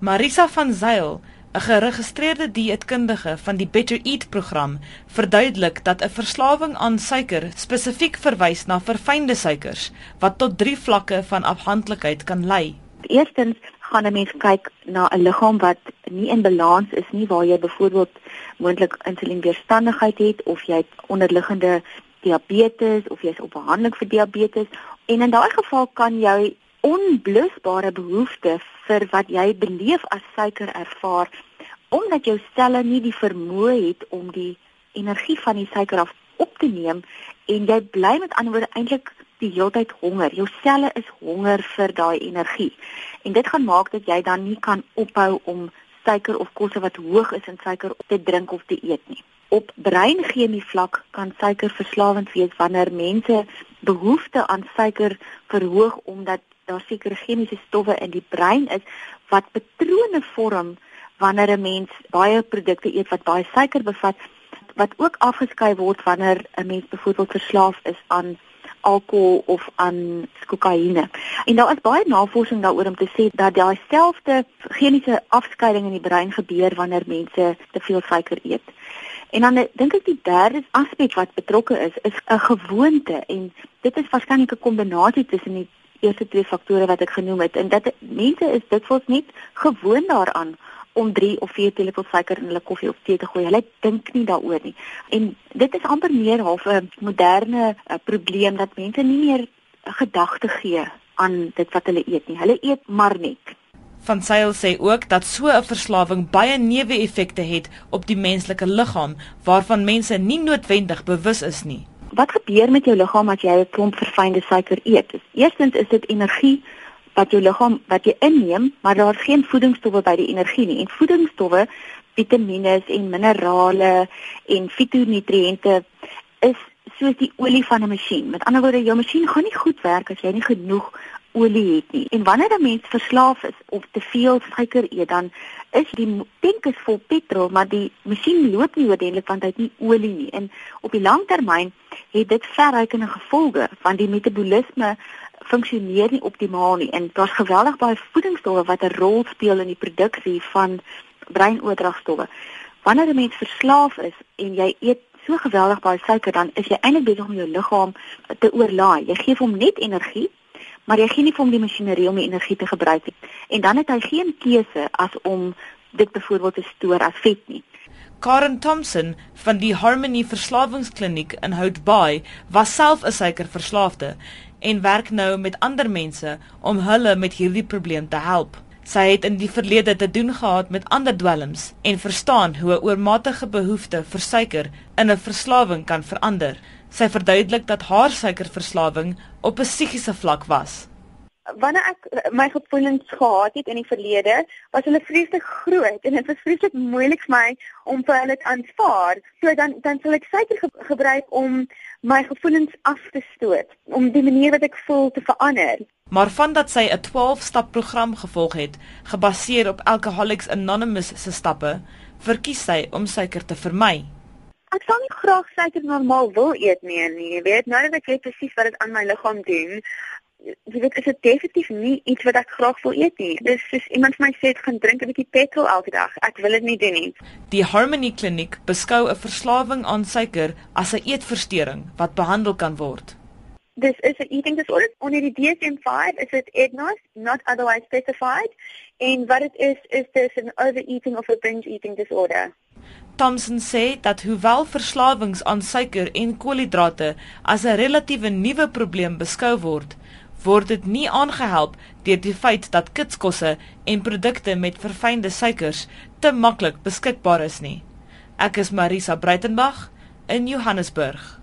Marisa van Zyl, 'n geregistreerde dieetkundige van die Better Eat program, verduidelik dat 'n verslawing aan suiker spesifiek verwys na verfynde suikers wat tot 3 vlakke van afhanklikheid kan lei. Eerstens gaan 'n mens kyk na 'n liggaam wat nie in balans is nie, waar jy byvoorbeeld moontlik insulienweerstandigheid het of jy het onderliggende diabetes of jy is op behandeling vir diabetes en in daai geval kan jy onblusbare behoefte vir wat jy beleef as suiker ervaar omdat jou selle nie die vermoë het om die energie van die suiker af op te neem en jy bly met ander woorde eintlik die hele tyd honger. Jou selle is honger vir daai energie. En dit gaan maak dat jy dan nie kan ophou om suiker of kosse wat hoog is in suiker te drink of te eet nie. Op breinchemie vlak kan suiker verslawend wees wanneer mense behoefte aan suiker verhoog omdat daar sekere chemiese stowwe in die brein is wat patrone vorm wanneer 'n mens baie produkte eet wat baie suiker bevat wat ook afgeskei word wanneer 'n mens byvoorbeeld verslaaf is aan alkohol of aan kokaine. En daar is baie navorsing daaroor om te sê dat daai selfde chemiese afskeiding in die brein gebeur wanneer mense te veel suiker eet. En dan dink ek die derde aspek wat betrokke is, is 'n gewoonte en dit is waarskynlik 'n kombinasie tussen die eerste twee faktore wat ek genoem het en dat mense is dit vols net gewoond daaraan om 3 of 4 teelepel suiker in hulle koffie of tee te gooi. Hulle dink nie daaroor nie. En dit is amper meer half 'n moderne uh, probleem dat mense nie meer gedagte gee aan dit wat hulle eet nie. Hulle eet maar net. Van Sail sê ook dat so 'n verslawing baie neeweffekte het op die menslike liggaam waarvan mense nie noodwendig bewus is nie. Wat gebeur met jou liggaam as jy 'n klomp verfynde suiker eet? Eerstens is dit energie wat jou liggaam wat jy inneem, maar daar's geen voedingsstowwe by die energie nie. En voedingsstowwe, vitamiene en minerale en fitonutriënte is soos die olie van 'n masjien. Met ander woorde, jou masjien gaan nie goed werk as jy nie genoeg olie het nie. En wanneer 'n mens verslaaf is of te veel suiker eet, dan is die tank is vol petrol, maar die masjien loop nie oordelik want hy het nie olie nie. En op die lang termyn het dit verrykende gevolge want die metabolisme funksioneer nie optimaal nie en daar's geweldig baie voedingsstowwe wat 'n rol speel in die produksie van breinoordragstowwe. Wanneer 'n mens verslaaf is en jy eet so geweldig baie suiker, dan is jy eintlik besig om jou liggaam te oorlaai. Jy gee hom net energie, maar jy gee nie vir hom die masjinerie om die energie te gebruik nie. En dan het hy geen keuse as om dit byvoorbeeld te stoor as vet nie. Karen Thompson van die Harmony Verslawingskliniek in Hout Bay was self 'n suikerverslaafde en werk nou met ander mense om hulle met hierdie probleem te help. Sy het in die verlede te doen gehad met ander dwelms en verstaan hoe 'n oormatige behoefte vir suiker in 'n verslawing kan verander. Sy verduidelik dat haar suikerverslawing op 'n psigiese vlak was wanneer ek my gevoelens gehad het in die verlede, was hulle vreeslik groot en dit was vreeslik moeilik vir my om vir hulle te aanvaar. So dan dan sal ek seker ge gebruik om my gevoelens af te stoot, om die manier wat ek voel te verander. Maar vandat sy 'n 12-stap program gevolg het, gebaseer op Alcoholics Anonymous se stappe, verkies sy om suiker te vermy. Ek sal nie graag suiker normaal wil eet nie, nee, jy weet, nou dat ek weet presies wat dit aan my liggaam doen, jy weet is dit definitief nie iets wat ek graag wil eet nie. Dis soos iemand vir my sê ek gaan drink 'n bietjie petrol elke dag. Ek wil dit nie doen nie. Die Harmony Kliniek beskou 'n verslawing aan suiker as 'n eetversteuring wat behandel kan word. This is an eating disorder. Onder die DSM-5 is dit EDNOS, not otherwise specified. En wat dit is is this an overeating of a binge eating disorder. Thompson sê dat hoewel verslawings aan suiker en koolhidrate as 'n relatiewe nuwe probleem beskou word, word dit nie aangehelp deur die feit dat kitskosse en produkte met verfynde suikers te maklik beskikbaar is nie. Ek is Marisa Breitenberg in Johannesburg.